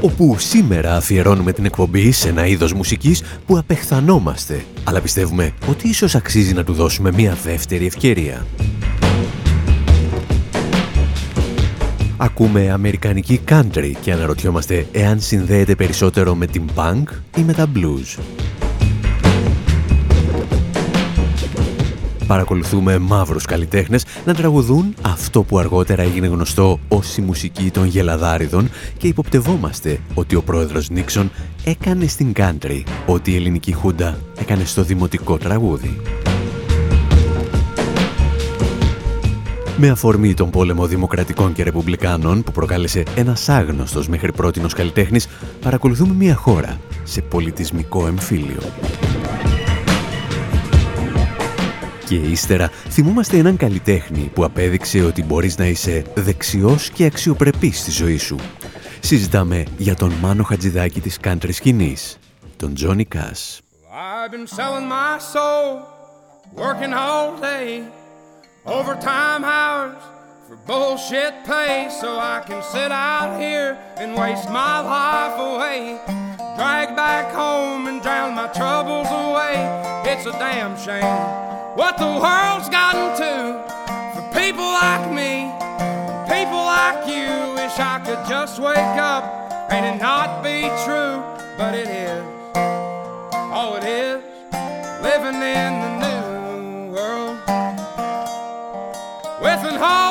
Όπου σήμερα αφιερώνουμε την εκπομπή σε ένα είδος μουσικής που απεχθανόμαστε, αλλά πιστεύουμε ότι ίσως αξίζει να του δώσουμε μια δεύτερη ευκαιρία. Ακούμε αμερικανική country και αναρωτιόμαστε εάν συνδέεται περισσότερο με την punk ή με τα blues. Παρακολουθούμε μαύρους καλλιτέχνες να τραγουδούν αυτό που αργότερα έγινε γνωστό ως η μουσική των γελαδάριδων και υποπτευόμαστε ότι ο πρόεδρος Νίξον έκανε στην country ό,τι η ελληνική χούντα έκανε στο δημοτικό τραγούδι. Με αφορμή τον πόλεμο Δημοκρατικών και Ρεπουμπλικάνων που προκάλεσε ένας άγνωστος μέχρι πρότινος καλλιτέχνης, παρακολουθούμε μια χώρα σε πολιτισμικό εμφύλιο. Και ύστερα, θυμούμαστε έναν καλλιτέχνη που απέδειξε ότι μπορείς να είσαι δεξιός και αξιοπρεπής στη ζωή σου. Συζητάμε για τον μάνο χατζηδάκι της country skiing, τον Johnny Cass. What the world's gotten to for people like me, people like you. Wish I could just wake up and it not be true, but it is. Oh, it is living in the new world with an whole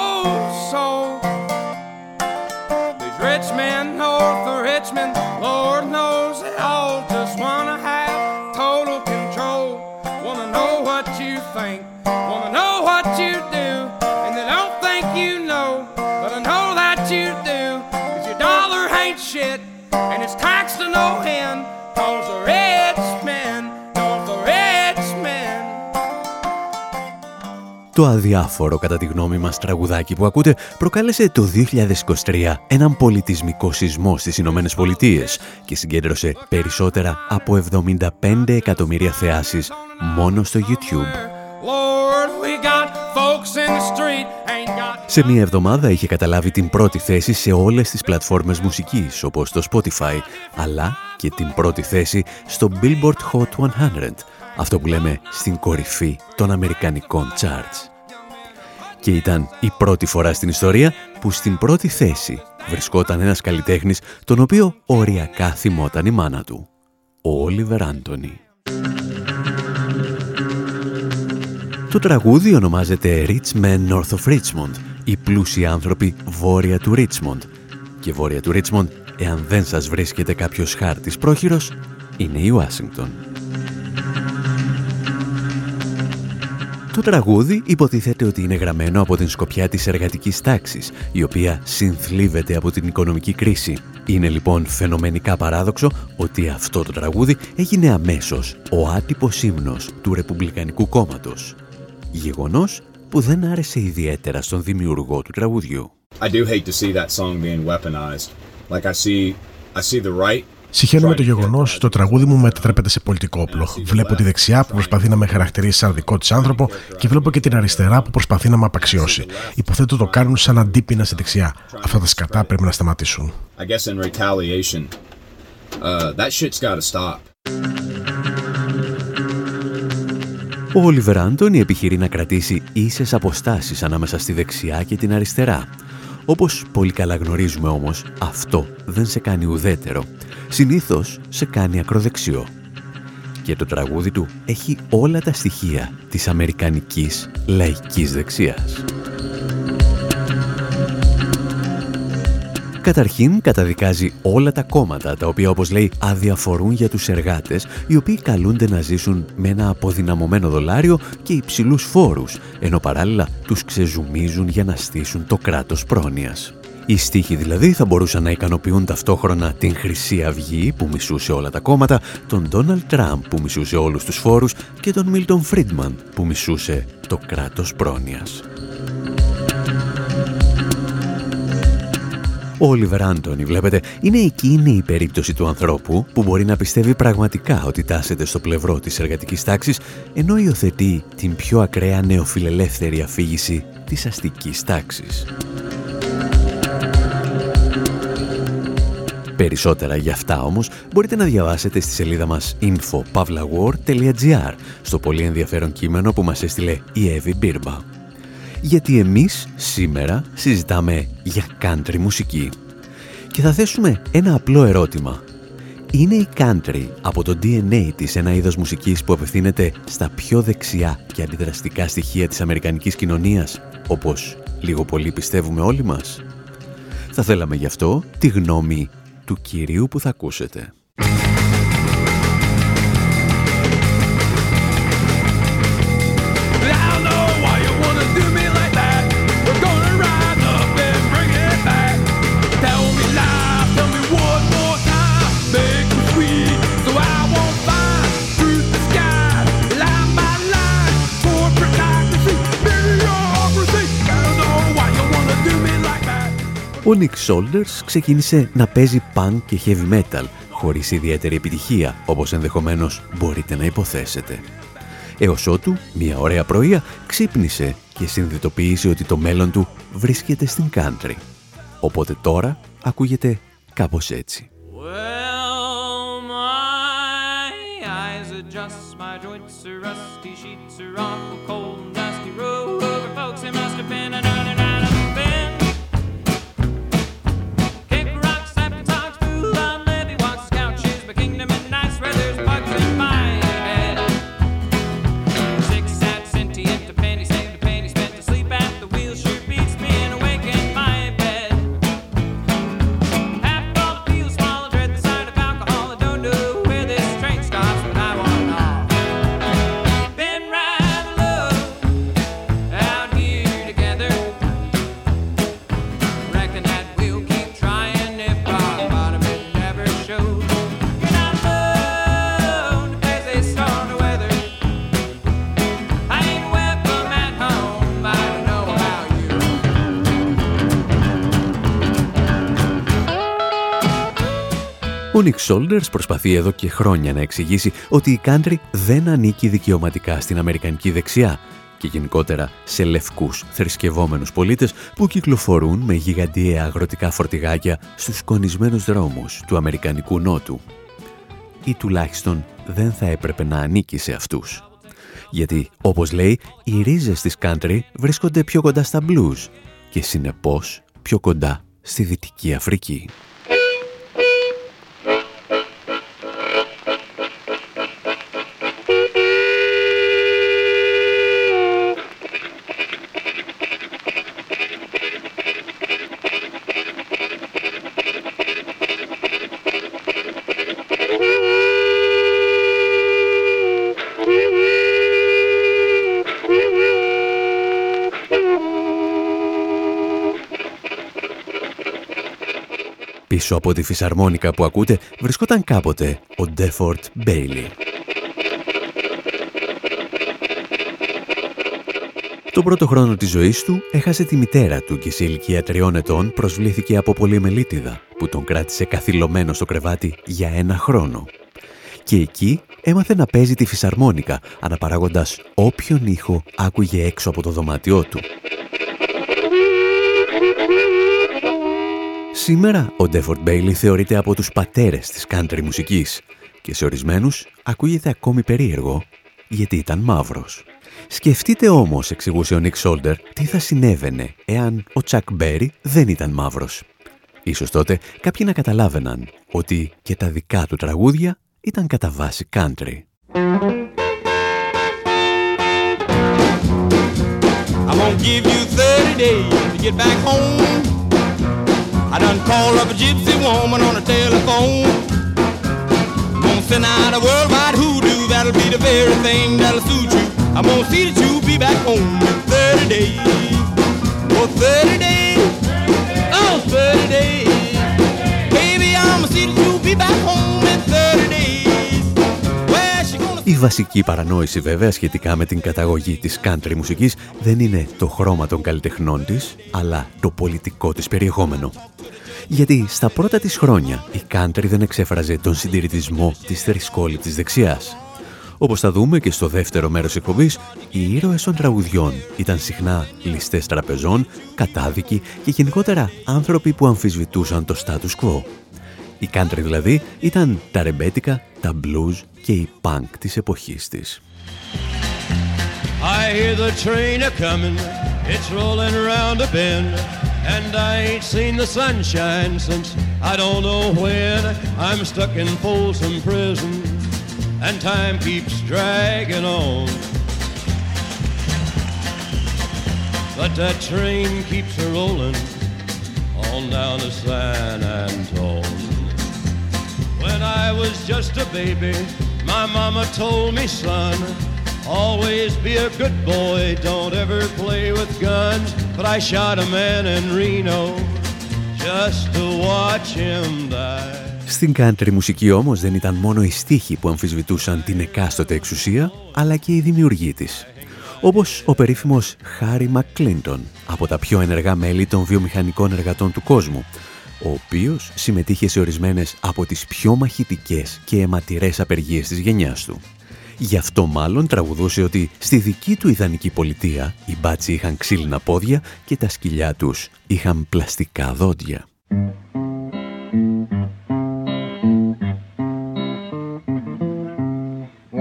Το αδιάφορο κατά τη γνώμη μας τραγουδάκι που ακούτε προκάλεσε το 2023 έναν πολιτισμικό σεισμό στις Ηνωμένες Πολιτείες και συγκέντρωσε περισσότερα από 75 εκατομμύρια θεάσεις μόνο στο YouTube. Σε μία εβδομάδα είχε καταλάβει την πρώτη θέση σε όλες τις πλατφόρμες μουσικής, όπως το Spotify, αλλά και την πρώτη θέση στο Billboard Hot 100, αυτό που λέμε στην κορυφή των Αμερικανικών charts. Και ήταν η πρώτη φορά στην ιστορία που στην πρώτη θέση βρισκόταν ένας καλλιτέχνης τον οποίο οριακά θυμόταν η μάνα του, ο Όλιβερ Άντωνι. Το τραγούδι ονομάζεται Rich Men North of Richmond, οι πλούσιοι άνθρωποι βόρεια του Richmond. Και βόρεια του Richmond, εάν δεν σας βρίσκεται κάποιος χάρτης πρόχειρος, είναι η Ουάσιγκτον. Το τραγούδι υποτίθεται ότι είναι γραμμένο από την σκοπιά της εργατικής τάξης, η οποία συνθλίβεται από την οικονομική κρίση. Είναι λοιπόν φαινομενικά παράδοξο ότι αυτό το τραγούδι έγινε αμέσως ο άτυπος ύμνος του Ρεπουμπλικανικού κόμματος. Γεγονός που δεν άρεσε ιδιαίτερα στον δημιουργό του τραγουδιού. I do hate to see that song being weaponized. Like I see, I see the right Συχαίνομαι το γεγονό ότι το τραγούδι μου μετατρέπεται σε πολιτικό όπλο. Βλέπω τη δεξιά που προσπαθεί να με χαρακτηρίσει σαν δικό τη άνθρωπο και βλέπω και την αριστερά που προσπαθεί να με απαξιώσει. Υποθέτω το κάνουν σαν αντίπεινα στη δεξιά. Αυτά τα σκατά πρέπει να σταματήσουν. I guess in retaliation, uh, that shit's gotta stop. Ο Όλιβερ Άντωνη επιχειρεί να κρατήσει ίσες αποστάσεις ανάμεσα στη δεξιά και την αριστερά. Όπως πολύ καλά γνωρίζουμε όμως, αυτό δεν σε κάνει ουδέτερο. Συνήθως σε κάνει ακροδεξιό. Και το τραγούδι του έχει όλα τα στοιχεία της αμερικανικής λαϊκής δεξιάς. Καταρχήν καταδικάζει όλα τα κόμματα τα οποία όπως λέει αδιαφορούν για τους εργάτες οι οποίοι καλούνται να ζήσουν με ένα αποδυναμωμένο δολάριο και υψηλούς φόρους ενώ παράλληλα τους ξεζουμίζουν για να στήσουν το κράτος πρόνοιας. Οι στίχοι δηλαδή θα μπορούσαν να ικανοποιούν ταυτόχρονα την Χρυσή Αυγή που μισούσε όλα τα κόμματα, τον Ντόναλτ Τραμπ που μισούσε όλους τους φόρους και τον Μίλτον Φρίντμαν που μισούσε το κράτος πρόνοιας. Ο Όλιβερ Άντωνη, βλέπετε, είναι εκείνη η περίπτωση του ανθρώπου που μπορεί να πιστεύει πραγματικά ότι τάσεται στο πλευρό της εργατικής τάξης, ενώ υιοθετεί την πιο ακραία νεοφιλελεύθερη αφήγηση της αστικής τάξης. Περισσότερα για αυτά όμως μπορείτε να διαβάσετε στη σελίδα μας infopavlawar.gr στο πολύ ενδιαφέρον κείμενο που μας έστειλε η Εύη Μπίρμπα. Γιατί εμείς σήμερα συζητάμε για country μουσική. Και θα θέσουμε ένα απλό ερώτημα. Είναι η country από το DNA της ένα είδος μουσικής που απευθύνεται στα πιο δεξιά και αντιδραστικά στοιχεία της αμερικανικής κοινωνίας, όπως λίγο πολύ πιστεύουμε όλοι μας; Θα θέλαμε γι' αυτό τη γνώμη του κυρίου που θα ακούσετε. Ο Nick Shoulders ξεκίνησε να παίζει punk και heavy metal, χωρίς ιδιαίτερη επιτυχία, όπως ενδεχομένως μπορείτε να υποθέσετε. Έως ότου, μια ωραία πρωία, ξύπνησε και συνειδητοποίησε ότι το μέλλον του βρίσκεται στην country. Οπότε τώρα ακούγεται κάπως έτσι. Well, my eyes adjust, my joints are rusty, sheets are awful Ο Nick Shoulders προσπαθεί εδώ και χρόνια να εξηγήσει ότι η country δεν ανήκει δικαιωματικά στην Αμερικανική δεξιά και γενικότερα σε λευκούς θρησκευόμενους πολίτες που κυκλοφορούν με γιγαντιαία αγροτικά φορτηγάκια στους σκονισμένους δρόμους του Αμερικανικού Νότου. Ή τουλάχιστον δεν θα έπρεπε να ανήκει σε αυτούς. Γιατί, όπως λέει, οι ρίζες της country βρίσκονται πιο κοντά στα blues και συνεπώς πιο κοντά στη Δυτική Αφρική. Πίσω από τη φυσαρμόνικα που ακούτε βρισκόταν κάποτε ο Ντέφορτ Μπέιλι. Το πρώτο χρόνο της ζωής του έχασε τη μητέρα του και σε ηλικία τριών ετών προσβλήθηκε από πολυμελίτιδα που τον κράτησε καθυλωμένο στο κρεβάτι για ένα χρόνο. Και εκεί έμαθε να παίζει τη φυσαρμόνικα αναπαράγοντας όποιον ήχο άκουγε έξω από το δωμάτιό του. Σήμερα ο Ντέφορντ Μπέιλι θεωρείται από τους πατέρες της country μουσικής και σε ορισμένους ακούγεται ακόμη περίεργο γιατί ήταν μαύρος. Σκεφτείτε όμως, εξηγούσε ο Νίκ Σόλτερ, τι θα συνέβαινε εάν ο Τσακ Μπέρι δεν ήταν μαύρος. Ίσως τότε κάποιοι να καταλάβαιναν ότι και τα δικά του τραγούδια ήταν κατά βάση country. give you 30 days to get back home. I done called up a gypsy woman on the telephone. Gonna send out a worldwide hoodoo, that'll be the very thing that'll suit you. I'm gonna see that you be back home in 30 days. For 30 days. Oh! 30 days. Baby, I'ma see that you'll be back home in 30 days. Βασική παρανόηση βέβαια σχετικά με την καταγωγή της country μουσικής δεν είναι το χρώμα των καλλιτεχνών της, αλλά το πολιτικό της περιεχόμενο. Γιατί στα πρώτα της χρόνια η country δεν εξέφραζε τον συντηρητισμό της θρησκόληπτης δεξιάς. Όπως θα δούμε και στο δεύτερο μέρος εκπομπής, οι ήρωες των τραγουδιών ήταν συχνά ληστές τραπεζών, κατάδικοι και γενικότερα άνθρωποι που αμφισβητούσαν το status quo. Η country δηλαδή ήταν τα ρεμπέτικα, τα blues και η punk της εποχής της. I hear the train a coming, it's rolling around a bend, and I ain't seen the sunshine since I don't know when. I'm stuck in Folsom Prison, and time keeps dragging on. But that train keeps a rolling on down to San Antone. When I was just a baby, my mama told me, son, always be a good boy, don't ever play with guns. But I shot a man in Reno just to watch him die. Στην country μουσική όμως δεν ήταν μόνο οι στίχοι που αμφισβητούσαν την εκάστοτε εξουσία, αλλά και οι δημιουργοί της. Όπως ο περίφημος Χάρι Μακκλίντον, από τα πιο ενεργά μέλη των βιομηχανικών εργατών του κόσμου, ο οποίος συμμετείχε σε ορισμένες από τις πιο μαχητικές και αιματηρές απεργίες της γενιάς του. Γι' αυτό μάλλον τραγουδούσε ότι στη δική του ιδανική πολιτεία οι μπάτσοι είχαν ξύλινα πόδια και τα σκυλιά τους είχαν πλαστικά δόντια.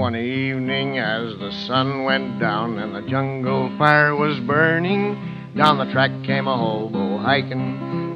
One evening as the sun went down and the jungle fire was burning, down the track came a hobo hiking,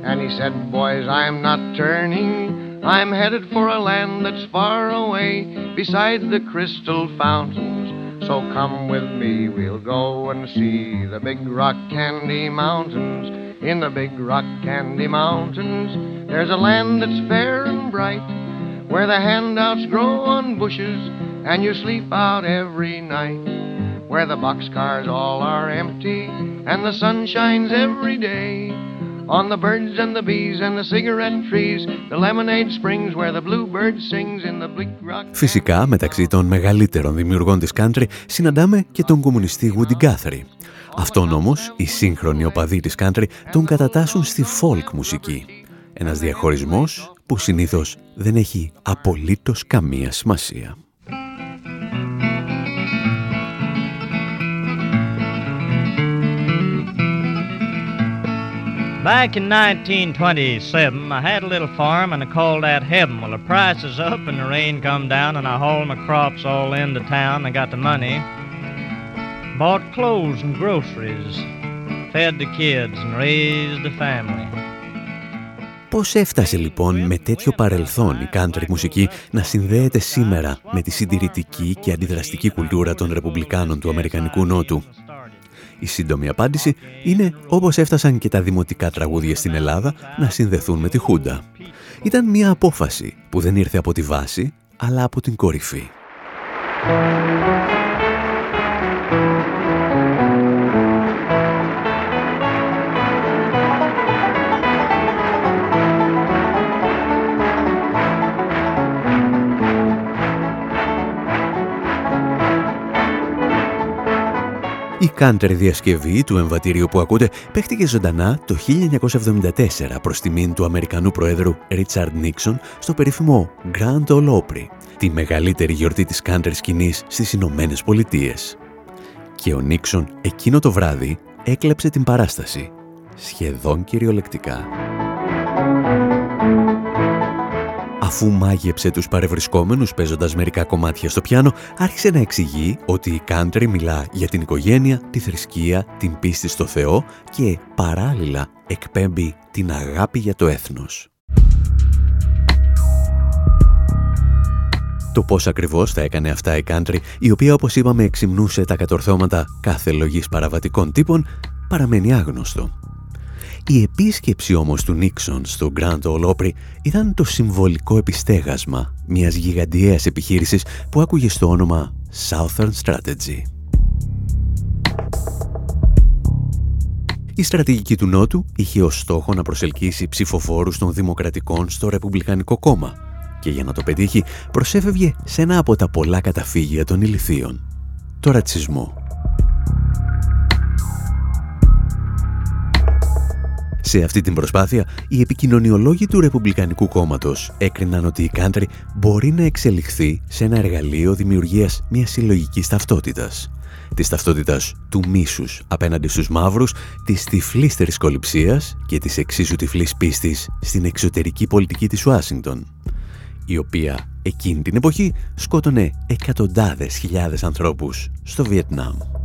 and he said, boys, I'm not turning. I'm headed for a land that's far away beside the crystal fountains. So come with me, we'll go and see the big rock candy mountains. In the big rock candy mountains, there's a land that's fair and bright, where the handouts grow on bushes and you sleep out every night. Where the boxcars all are empty and the sun shines every day. On the birds and the bees and the cigarette trees, the lemonade springs where the bluebird sings in the bleak rock. Φυσικά, μεταξύ των μεγαλύτερων δημιουργών της country, συναντάμε και τον κομμουνιστή Woody Guthrie. Αυτόν όμως, οι σύγχρονοι οπαδοί της country τον κατατάσσουν στη folk μουσική. Ένας διαχωρισμός που συνήθως δεν έχει απολύτως καμία σημασία. Back in 1927, I had a little farm and I called that heaven. Well, the price is up and the rain come down and I hauled my crops all into town. I got the money, bought clothes and groceries, fed the kids and raised the family. Πώς έφτασε λοιπόν με τέτοιο παρελθόν η country μουσική να συνδέεται σήμερα με τη συντηρητική και αντιδραστική κουλτούρα των Ρεπουμπλικάνων του Αμερικανικού Νότου. Η σύντομη απάντηση είναι όπως έφτασαν και τα δημοτικά τραγούδια στην Ελλάδα να συνδεθούν με τη Χούντα. Ήταν μια απόφαση που δεν ήρθε από τη βάση, αλλά από την κορυφή. Η country διασκευή του εμβατήριου που ακούτε παίχτηκε ζωντανά το 1974 προς τιμήν του Αμερικανού Προέδρου Ρίτσαρντ Νίξον στο περίφημο Grand Ole Opry, τη μεγαλύτερη γιορτή της country σκηνής στις Ηνωμένες Πολιτείες. Και ο Νίξον εκείνο το βράδυ έκλεψε την παράσταση, σχεδόν κυριολεκτικά. Αφού μάγεψε τους παρευρισκόμενους παίζοντας μερικά κομμάτια στο πιάνο, άρχισε να εξηγεί ότι η country μιλά για την οικογένεια, τη θρησκεία, την πίστη στο Θεό και παράλληλα εκπέμπει την αγάπη για το έθνος. Το πώς ακριβώς θα έκανε αυτά η country, η οποία όπως είπαμε εξυμνούσε τα κατορθώματα κάθε λογής παραβατικών τύπων, παραμένει άγνωστο. Η επίσκεψη όμως του Νίξον στο Grand Ole Opry ήταν το συμβολικό επιστέγασμα μιας γιγαντιαίας επιχείρησης που άκουγε στο όνομα Southern Strategy. Η στρατηγική του Νότου είχε ως στόχο να προσελκύσει ψηφοφόρους των Δημοκρατικών στο Ρεπουμπλικανικό κόμμα και για να το πετύχει προσέφευγε σε ένα από τα πολλά καταφύγια των ηλιθείων, το ρατσισμό. Σε αυτή την προσπάθεια, οι επικοινωνιολόγοι του Ρεπουμπλικανικού κόμματος έκριναν ότι η country μπορεί να εξελιχθεί σε ένα εργαλείο δημιουργίας μιας συλλογικής ταυτότητας. Της ταυτότητας του μίσους απέναντι στους μαύρους, της τυφλής θρησκοληψίας και της εξίσου τυφλής πίστης στην εξωτερική πολιτική της Ουάσιγκτον, η οποία εκείνη την εποχή σκότωνε εκατοντάδες χιλιάδες ανθρώπους στο Βιετνάμ.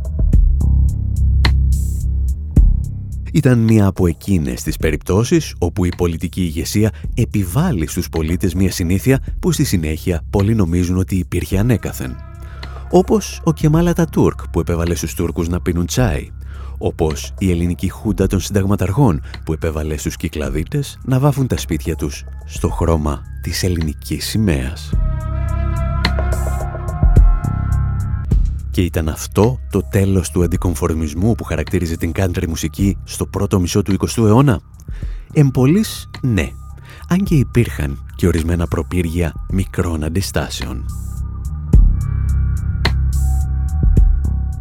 Ήταν μία από εκείνες τις περιπτώσεις όπου η πολιτική ηγεσία επιβάλλει στους πολίτες μία συνήθεια που στη συνέχεια πολλοί νομίζουν ότι υπήρχε ανέκαθεν. Όπως ο Κεμάλα Τουρκ που επέβαλε στους Τούρκους να πίνουν τσάι. Όπως η ελληνική χούντα των συνταγματαργών που επέβαλε στους κυκλαδίτες να βάφουν τα σπίτια τους στο χρώμα της ελληνικής σημαίας. Και ήταν αυτό το τέλος του αντικομφορμισμού που χαρακτήριζε την country μουσική στο πρώτο μισό του 20ου αιώνα; Εμπολής, ναι. Αν και υπήρχαν και ορισμένα προπύργια μικρών αντιστάσεων.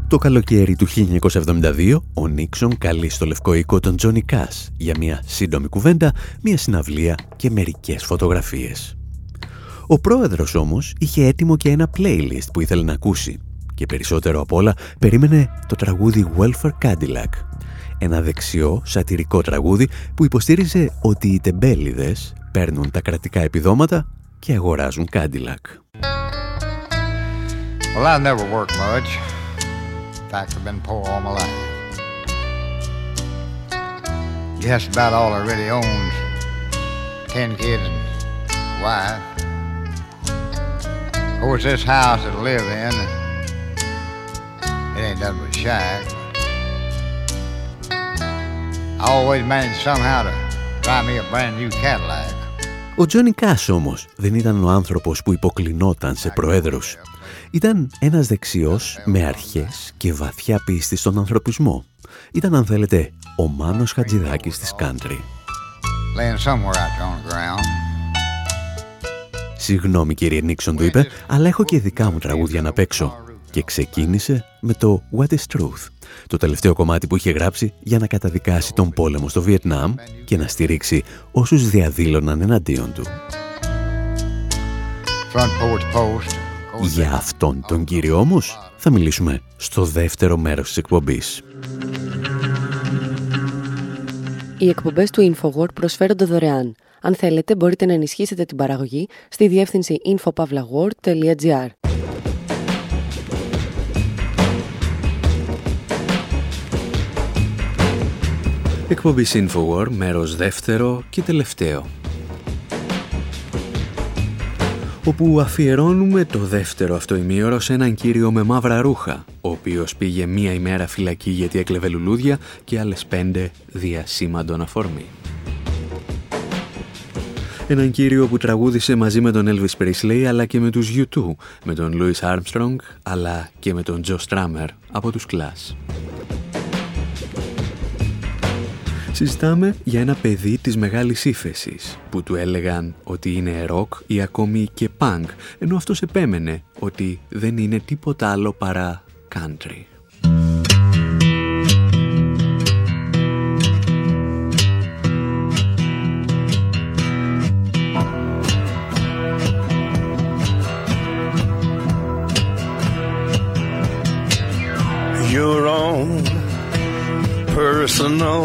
Το καλοκαίρι του 1972, ο Νίξον καλεί στο Λευκό Οίκο τον Τζόνι Κάς για μια σύντομη κουβέντα, μια συναυλία και μερικές φωτογραφίες. Ο πρόεδρος όμως είχε έτοιμο και ένα playlist που ήθελε να ακούσει και περισσότερο απ' όλα περίμενε το τραγούδι Welfare Cadillac. Ένα δεξιό, σατυρικό τραγούδι που υποστήριζε ότι οι τεμπέληδες παίρνουν τα κρατικά επιδόματα και αγοράζουν Cadillac. Well, I never worked much. In fact, I've been poor all my life. Just about all I really owns. Ten kids and wife. Of course, this house that I live in It ain't nothing but shack. I always manage somehow to buy me a brand new Cadillac. Ο Τζόνι Κάς όμως δεν ήταν ο άνθρωπος που υποκλεινόταν σε προέδρους. Ήταν ένας δεξιός με αρχές και βαθιά πίστης στον ανθρωπισμό. Ήταν αν θέλετε ο Μάνος Χατζηδάκης της country. Συγγνώμη κύριε Νίξον του είπε, αλλά έχω και δικά μου τραγούδια να παίξω και ξεκίνησε με το What is Truth, το τελευταίο κομμάτι που είχε γράψει για να καταδικάσει τον πόλεμο στο Βιετνάμ και να στηρίξει όσους διαδήλωναν εναντίον του. Για αυτόν τον κύριο όμως θα μιλήσουμε στο δεύτερο μέρος της εκπομπής. Οι εκπομπές του InfoWord προσφέρονται δωρεάν. Αν θέλετε μπορείτε να ενισχύσετε την παραγωγή στη διεύθυνση infopavlagor.gr Εκπομπή Infowar, μέρος δεύτερο και τελευταίο. όπου αφιερώνουμε το δεύτερο αυτό ημίωρο σε έναν κύριο με μαύρα ρούχα, ο οποίος πήγε μία ημέρα φυλακή γιατί έκλεβε λουλούδια και άλλες πέντε διασήμαντον αφορμή. Έναν κύριο που τραγούδισε μαζί με τον Elvis Presley αλλά και με τους U2, με τον Louis Armstrong αλλά και με τον Joe Strummer από τους Clash. Συζητάμε για ένα παιδί της μεγάλης ύφεσης που του έλεγαν ότι είναι ροκ ή ακόμη και punk, ενώ αυτός επέμενε ότι δεν είναι τίποτα άλλο παρά country. Your own personal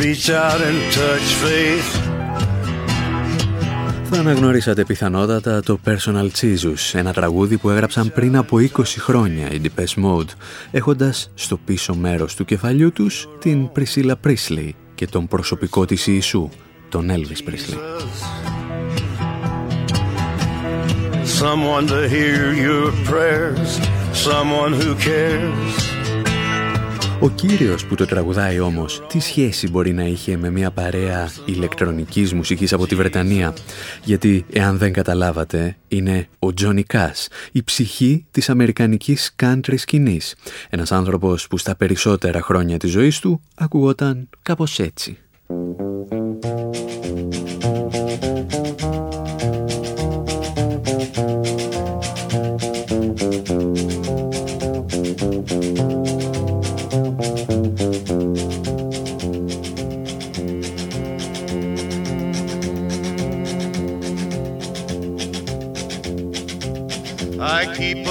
Reach out and touch faith. Θα αναγνωρίσατε πιθανότατα το Personal Jesus, ένα τραγούδι που έγραψαν πριν από 20 χρόνια οι Depeche Mode, έχοντας στο πίσω μέρος του κεφαλιού τους την Priscilla Presley και τον προσωπικό της Ιησού, τον Elvis Presley. Someone to hear your prayers, someone who cares. Ο κύριος που το τραγουδάει όμως, τι σχέση μπορεί να είχε με μια παρέα ηλεκτρονικής μουσικής από τη Βρετανία; Γιατί, εάν δεν καταλάβατε, είναι ο Τζόνι Κάς, η ψυχή της αμερικανικής country σκηνής. Ένας άνθρωπος που στα περισσότερα χρόνια της ζωής του ακουγόταν κάπως έτσι.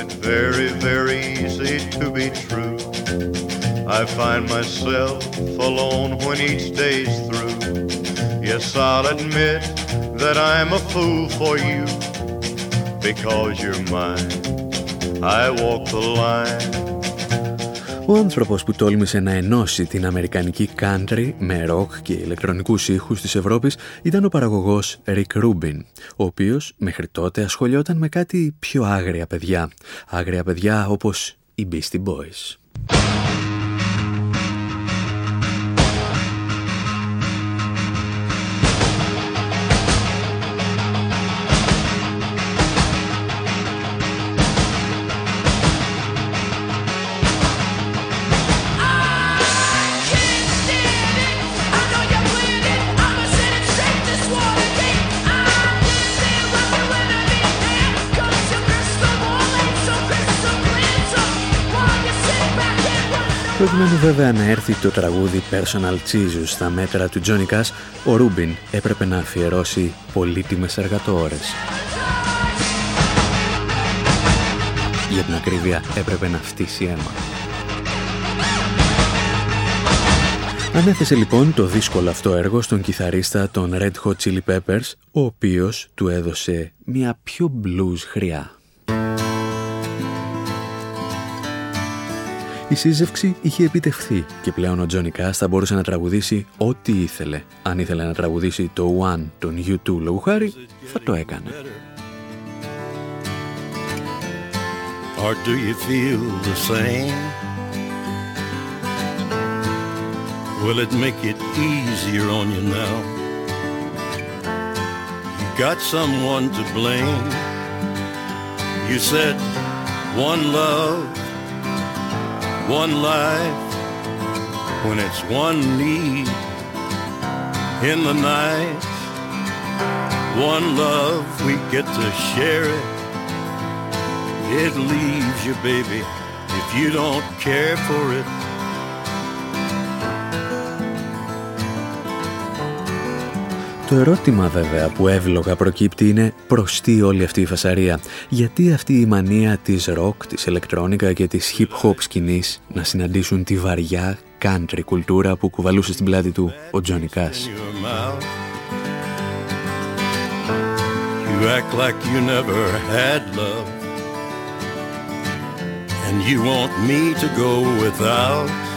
I find it very, very easy to be true. I find myself alone when each day's through. Yes, I'll admit that I'm a fool for you because you're mine. I walk the line. Ο άνθρωπος που τόλμησε να ενώσει την αμερικανική country με rock και ηλεκτρονικούς ήχους της Ευρώπης ήταν ο παραγωγός Rick Rubin, ο οποίος μέχρι τότε ασχολιόταν με κάτι πιο άγρια παιδιά. Άγρια παιδιά όπως οι Beastie Boys. Προκειμένου βέβαια να έρθει το τραγούδι Personal Jesus στα μέτρα του Johnny Cash, ο Ρούμπιν έπρεπε να αφιερώσει πολύτιμες εργατόρες. Για την ακρίβεια έπρεπε να φτύσει αίμα. Ανέθεσε λοιπόν το δύσκολο αυτό έργο στον κιθαρίστα των Red Hot Chili Peppers, ο οποίος του έδωσε μια πιο blues χρειά. Η σύζευξη είχε επιτευχθεί και πλέον ο Τζόνι Κάς θα μπορούσε να τραγουδήσει ό,τι ήθελε. Αν ήθελε να τραγουδήσει το One των U2 λόγου χάρη, θα το έκανε. Or do you feel the same? Will it make it easier on you now? You got someone to blame. You said one love one life when it's one need in the night. One love we get to share it. It leaves you baby if you don't care for it Το ερώτημα βέβαια που εύλογα προκύπτει είναι προς τι όλη αυτή η φασαρία; Γιατί αυτή η μανία της ροκ, της ηλεκτρόνικα και της hip hop σκηνής να συναντήσουν τη βαριά country κουλτούρα που κουβαλούσε στην πλάτη του ο Τζόνι Κάς. You act like you never had love And you want me to go without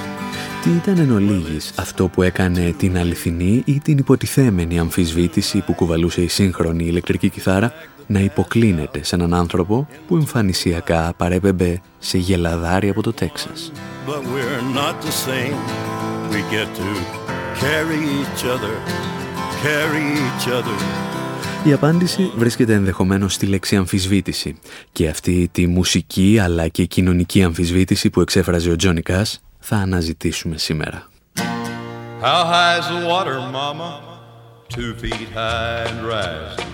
Τι ήταν εν ολίγης αυτό που έκανε την αληθινή ή την υποτιθέμενη αμφισβήτηση που κουβαλούσε η σύγχρονη ηλεκτρική κιθάρα να υποκλίνεται σε έναν άνθρωπο που εμφανισιακά παρέπεμπε σε γελαδάρι από το Τέξας; Η απάντηση βρίσκεται ενδεχομένως στη λέξη αμφισβήτηση και αυτή τη μουσική αλλά και κοινωνική αμφισβήτηση που εξέφραζε ο Τζόνι Κάς θα αναζητήσουμε σήμερα. How high is the water, mama? Two feet high and rising.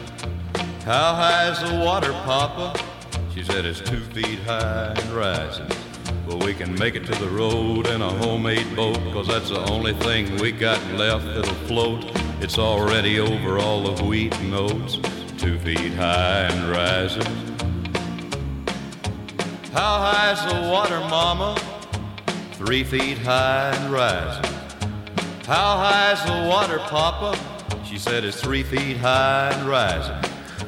How high is the water, papa? She said it's two feet high and rising. But we can make it to the road in a homemade boat, cause that's the only thing we got left that'll float. It's already over all the wheat and oats, two feet high and rising. How high is the water, mama? Three feet high and rising. How high is the water, Papa? She said it's three feet high and rising.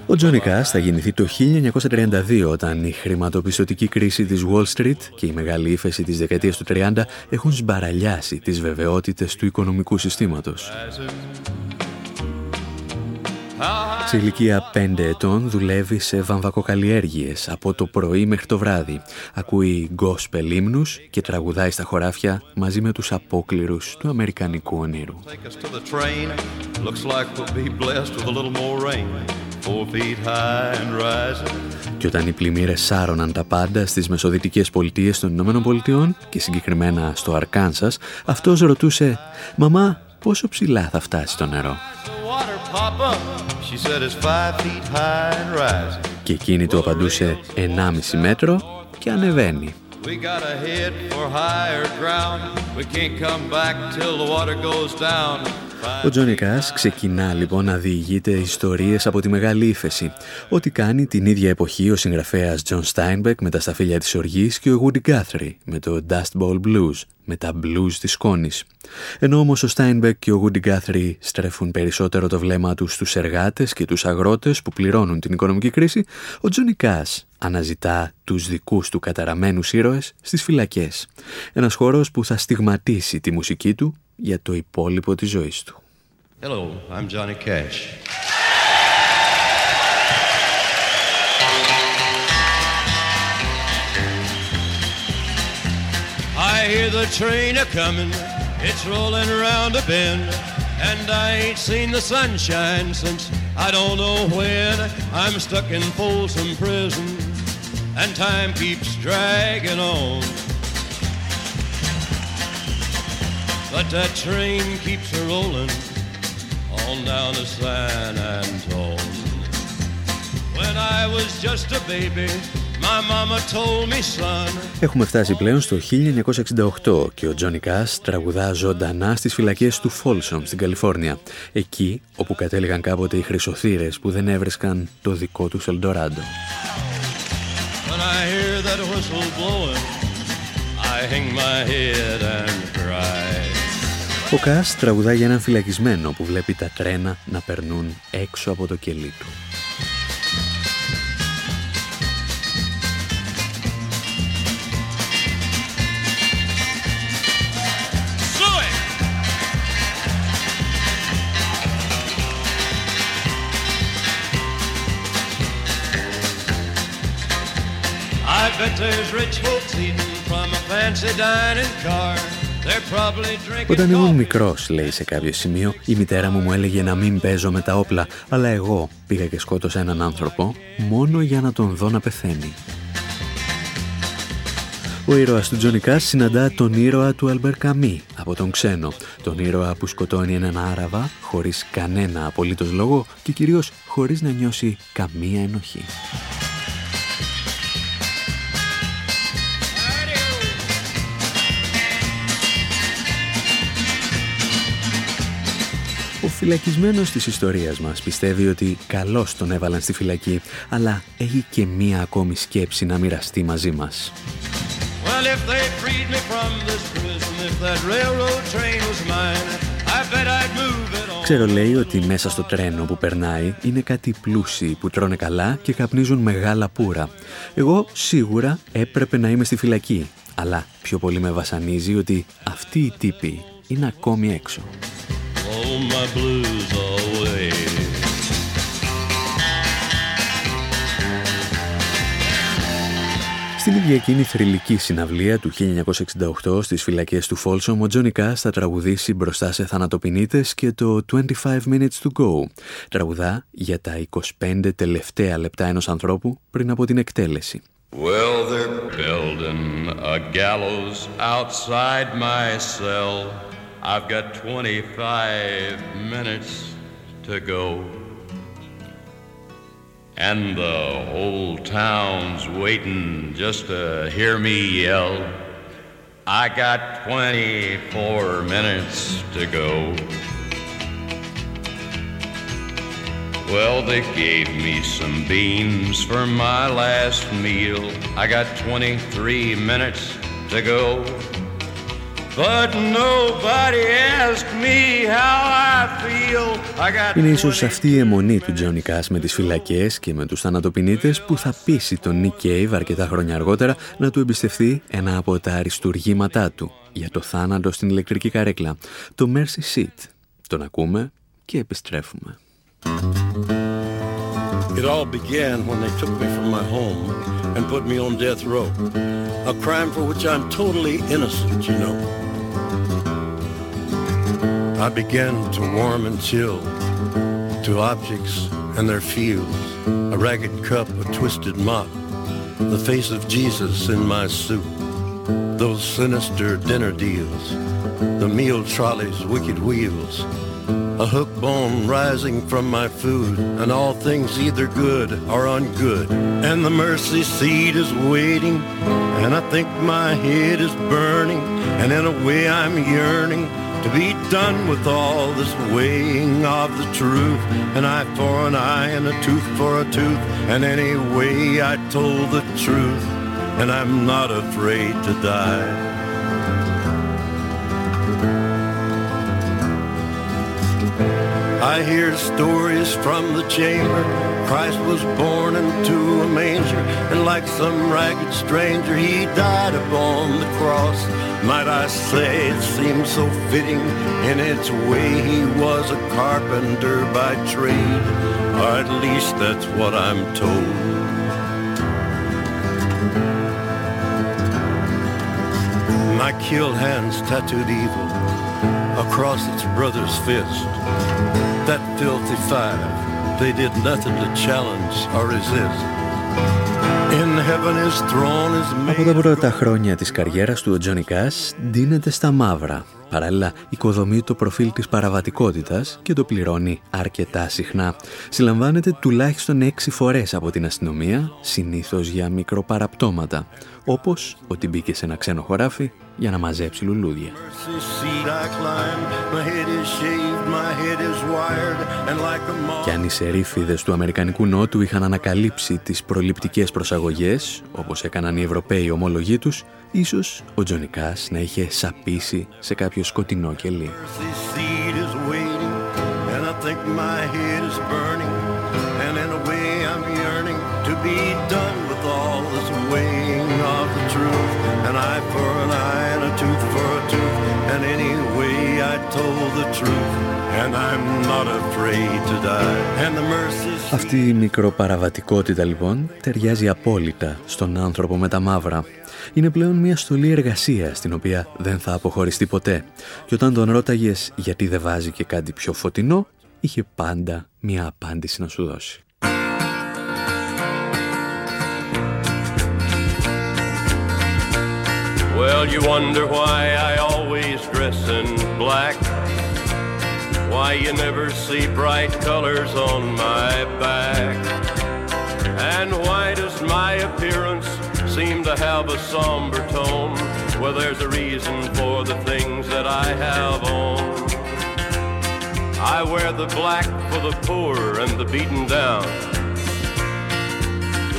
Ο Τζόνι Κάς θα γεννηθεί το 1932 όταν η χρηματοπιστωτική κρίση της Wall Street και η μεγάλη ύφεση της δεκαετίας του 30 έχουν σμπαραλιάσει τις βεβαιότητες του οικονομικού συστήματος. Σε ηλικία 5 ετών δουλεύει σε βαμβακοκαλλιέργειες από το πρωί μέχρι το βράδυ. Ακούει γκόσπελ ύμνους και τραγουδάει στα χωράφια μαζί με τους απόκληρους του Αμερικανικού ονείρου. Και όταν οι πλημμύρες σάρωναν τα πάντα στις μεσοδυτικές πολιτείες των Ηνωμένων Πολιτειών και συγκεκριμένα στο Αρκάνσας, αυτός ρωτούσε «Μαμά, πόσο ψηλά θα φτάσει το νερό» και εκείνη του απαντούσε 1,5 μέτρο και ανεβαίνει. Ο Τζόνι Κάς ξεκινά λοιπόν να διηγείται ιστορίες από τη Μεγάλη Ύφεση, ό,τι κάνει την ίδια εποχή ο συγγραφέας Τζον Στάινμπεκ με τα σταφύλια της οργής και ο Woody Guthrie με το Dust Bowl Blues, με τα blues της σκόνης. Ενώ όμως ο Στάινμπεκ και ο Woody Guthrie στρέφουν περισσότερο το βλέμμα τους στους εργάτες και τους αγρότες που πληρώνουν την οικονομική κρίση, ο Τζόνι Κάς αναζητά τους δικούς του καταραμένους ήρωες στις φυλακές. Ένας χώρος που θα στιγματίσει τη μουσική του για το υπόλοιπο της ζωής του. Hello, I'm Johnny Cash. I hear the train a coming, it's rolling around a bend, and I ain't seen the sunshine since I don't know when. I'm stuck in Folsom Prison, and time keeps dragging on. But that train keeps a rolling on down to San Antone. When I was just a baby, my mama told me, son. Έχουμε φτάσει πλέον στο 1968 και ο Τζόνι Κάς τραγουδά ζωντανά στις φυλακές του Φόλσομ στην Καλιφόρνια. Εκεί όπου κατέληγαν κάποτε οι χρυσοθύρες που δεν έβρισκαν το δικό τους Ελντοράντο. When I hear that whistle blowing, I hang my head and cry. Ο Κάς τραγουδά για έναν φυλακισμένο που βλέπει τα τρένα να περνούν έξω από το κελί του. I bet there's rich folks eating from a fancy dining car. Όταν ήμουν μικρός, λέει σε κάποιο σημείο, η μητέρα μου μου έλεγε να μην παίζω με τα όπλα, αλλά εγώ πήγα και σκότωσα έναν άνθρωπο μόνο για να τον δω να πεθαίνει. Ο ήρωας του Τζόνι Κάς συναντά τον ήρωα του Αλμπερ Καμί από τον ξένο. Τον ήρωα που σκοτώνει έναν Άραβα χωρίς κανένα απολύτως λόγο και κυρίως χωρίς να νιώσει καμία ενοχή. Φυλακισμένος της ιστορίας μας πιστεύει ότι καλώς τον έβαλαν στη φυλακή, αλλά έχει και μία ακόμη σκέψη να μοιραστεί μαζί μας. Ξέρω λέει ότι μέσα στο τρένο που περνάει είναι κάτι πλούσιοι που τρώνε καλά και καπνίζουν μεγάλα πουρα. Εγώ σίγουρα έπρεπε να είμαι στη φυλακή αλλά πιο πολύ με βασανίζει ότι αυτοί οι τύποι είναι ακόμη έξω. Στην ίδια εκείνη θρηλυκή συναυλία του 1968 στις φυλακές του Φόλσομ, ο Τζόνι Κάς θα τραγουδήσει μπροστά σε θανατοπινίτες και το 25 Minutes to Go. Τραγουδά για τα 25 τελευταία λεπτά ενός ανθρώπου πριν από την εκτέλεση. Well, they're building a gallows outside my cell. I've got 25 minutes to go. And the whole town's waiting just to hear me yell. I got 24 minutes to go. Well, they gave me some beans for my last meal. I got 23 minutes to go. Είναι ίσως αυτή η αιμονή του Τζόνι Κάς με τις φυλακές και με τους θανατοπινίτες που θα πείσει τον Νίκ Κέιβ αρκετά χρόνια αργότερα να του εμπιστευτεί ένα από τα αριστουργήματά του για το θάνατο στην ηλεκτρική καρέκλα, το Mercy Seat. Τον ακούμε και επιστρέφουμε. It all began when they took me from my home and put me on death row. A crime for which I'm totally innocent, you know. I began to warm and chill to objects and their fields. A ragged cup, a twisted mop, the face of Jesus in my soup. Those sinister dinner deals, the meal trolley's wicked wheels, a hook bone rising from my food, and all things either good or ungood. And the mercy seat is waiting, and I think my head is burning, and in a way I'm yearning to be done with all this weighing of the truth. An eye for an eye and a tooth for a tooth, and anyway I told the truth, and I'm not afraid to die. I hear stories from the chamber. Christ was born into a manger, and like some ragged stranger, he died upon the cross. Might I say it seems so fitting in its way he was a carpenter by trade, or at least that's what I'm told. My kill hands tattooed evil across its brother's fist. That filthy five, they did nothing to challenge or resist. In heaven his throne is made... Από τα πρώτα χρόνια της καριέρας του ο Τζόνι Κάς ντύνεται στα μαύρα. Παράλληλα, οικοδομεί το προφίλ της παραβατικότητας και το πληρώνει αρκετά συχνά. Συλλαμβάνεται τουλάχιστον έξι φορές από την αστυνομία, συνήθως για μικροπαραπτώματα, όπως ότι μπήκε σε ένα ξένο χωράφι για να μαζέψει λουλούδια. Και αν οι σερίφιδες του Αμερικανικού Νότου είχαν ανακαλύψει τις προληπτικές προσαγωγές, όπως έκαναν οι Ευρωπαίοι ομολογοί τους, ίσως ο Τζονικάς να είχε σαπίσει σε κάποιο σκοτεινό κελί. Αυτή η μικροπαραβατικότητα λοιπόν ταιριάζει απόλυτα στον άνθρωπο με τα μαύρα. Είναι πλέον μια στολή εργασία στην οποία δεν θα αποχωριστεί ποτέ. Και όταν τον ρώταγες γιατί δεν βάζει και κάτι πιο φωτεινό, είχε πάντα μια απάντηση να σου δώσει. Well, you wonder why I always dress in black. Why you never see bright colors on my back. And why does my appearance seem to have a somber tone? Well, there's a reason for the things that I have on. I wear the black for the poor and the beaten down.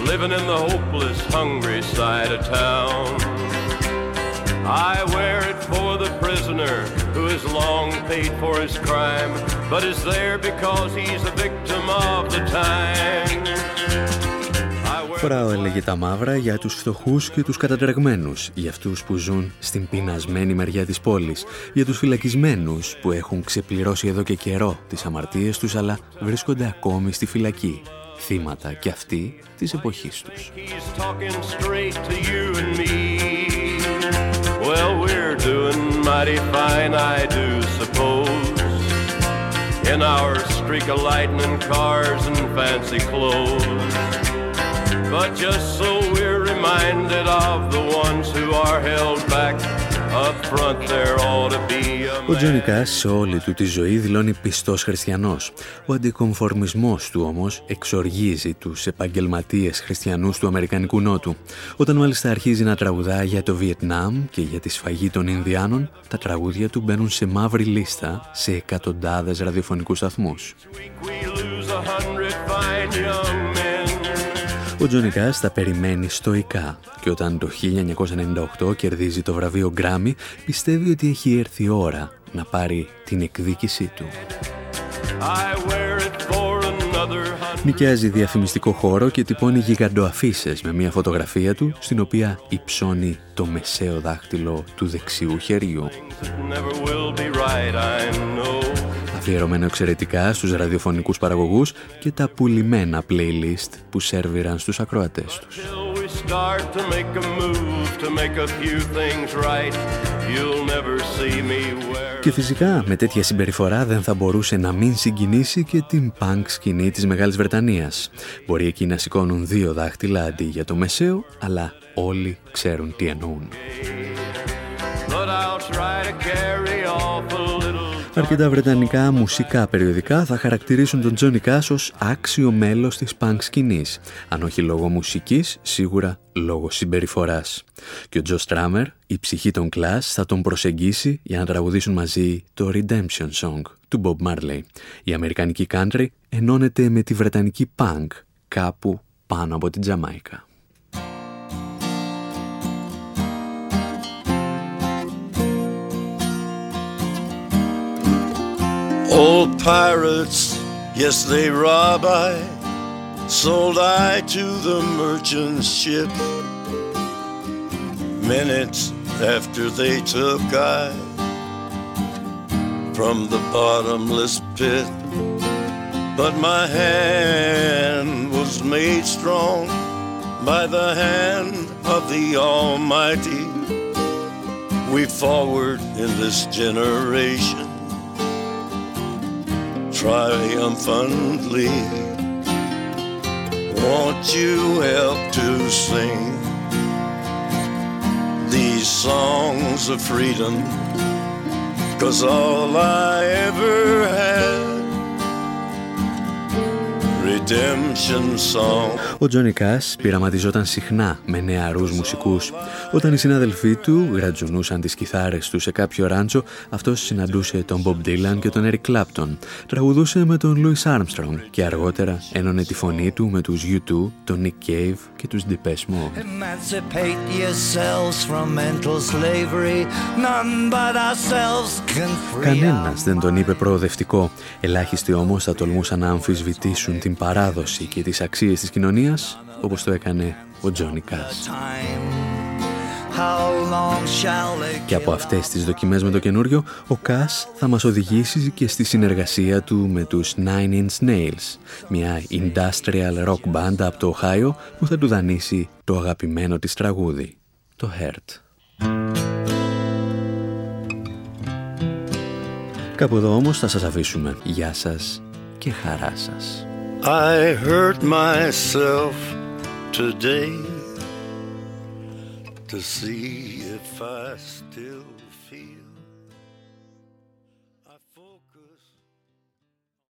Living in the hopeless, hungry side of town I wear it for the prisoner who has long paid for his crime, but is there because he's a victim of the time. Φοράω έλεγε τα μαύρα για τους φτωχούς και τους κατατρεγμένους, για αυτούς που ζουν στην πεινασμένη μεριά της πόλης, για τους φυλακισμένους που έχουν ξεπληρώσει εδώ και καιρό τις αμαρτίες τους αλλά βρίσκονται ακόμη στη φυλακή. Θύματα και αυτοί της εποχής τους. Well, we're doing mighty fine, I do suppose. In our streak of lightning cars and fancy clothes. But just so we're reminded of the ones who are held back Ο Τζόνι Κάς σε όλη του τη ζωή δηλώνει πιστός χριστιανός. Ο αντικομφορμισμός του όμως εξοργίζει τους επαγγελματίες χριστιανούς του Αμερικανικού Νότου. Όταν μάλιστα αρχίζει να τραγουδά για το Βιετνάμ και για τη σφαγή των Ινδιάνων, τα τραγούδια του μπαίνουν σε μαύρη λίστα σε εκατοντάδες ραδιοφωνικούς σταθμούς. Ο Τζόνι Κάς τα περιμένει στοικά και όταν το 1998 κερδίζει το βραβείο Grammy πιστεύει ότι έχει έρθει η ώρα να πάρει την εκδίκησή του. Νοικιάζει διαφημιστικό χώρο και τυπώνει γιγαντοαφίσες με μια φωτογραφία του στην οποία υψώνει το μεσαίο δάχτυλο του δεξιού χεριού αφιερωμένο εξαιρετικά στους ραδιοφωνικούς παραγωγούς και τα πουλημένα playlist που σερβιραν στους ακροατές τους. Και φυσικά με τέτοια συμπεριφορά δεν θα μπορούσε να μην συγκινήσει και την punk σκηνή της Μεγάλης Βρετανίας. Μπορεί εκεί να σηκώνουν δύο δάχτυλα αντί για το μεσαίο, αλλά όλοι ξέρουν τι εννοούν. Αρκετά βρετανικά μουσικά περιοδικά θα χαρακτηρίσουν τον Τζόνι Κάς ως άξιο μέλος της punk σκηνής. Αν όχι λόγω μουσικής, σίγουρα λόγω συμπεριφοράς. Και ο Τζο Στράμερ, η ψυχή των κλάς, θα τον προσεγγίσει για να τραγουδήσουν μαζί το Redemption Song του Bob Marley. Η αμερικανική country ενώνεται με τη βρετανική punk κάπου πάνω από την Τζαμάικα. Old pirates, yes, they rob I, sold I to the merchant ship. Minutes after they took I from the bottomless pit. But my hand was made strong by the hand of the Almighty. We forward in this generation triumphantly. Won't you help to sing these songs of freedom? Cause all I ever had Ο Τζόνι Κάς πειραματιζόταν συχνά με νεαρούς μουσικούς. Όταν οι συνάδελφοί του γρατζουνούσαν τις κιθάρες του σε κάποιο ράντσο, αυτός συναντούσε τον Bob Dylan και τον Eric Clapton. Τραγουδούσε με τον Louis Armstrong και αργότερα ένωνε τη φωνή του με τους U2, τον Nick Cave και τους Depeche Mode. Κανένας δεν τον είπε προοδευτικό. Ελάχιστοι όμως θα τολμούσαν να αμφισβητήσουν την παράδοση και τις αξίες της κοινωνίας, όπως το έκανε ο Τζόνι Κάς. Και από αυτές τις δοκιμές με το καινούριο, ο Κάς θα μας οδηγήσει και στη συνεργασία του με τους Nine Inch Nails, μια industrial rock band από το Ohio που θα του δανείσει το αγαπημένο της τραγούδι, το Hurt. Κάπου εδώ όμως θα σας αφήσουμε. Γεια σας και χαρά σας. I hurt myself today to see if I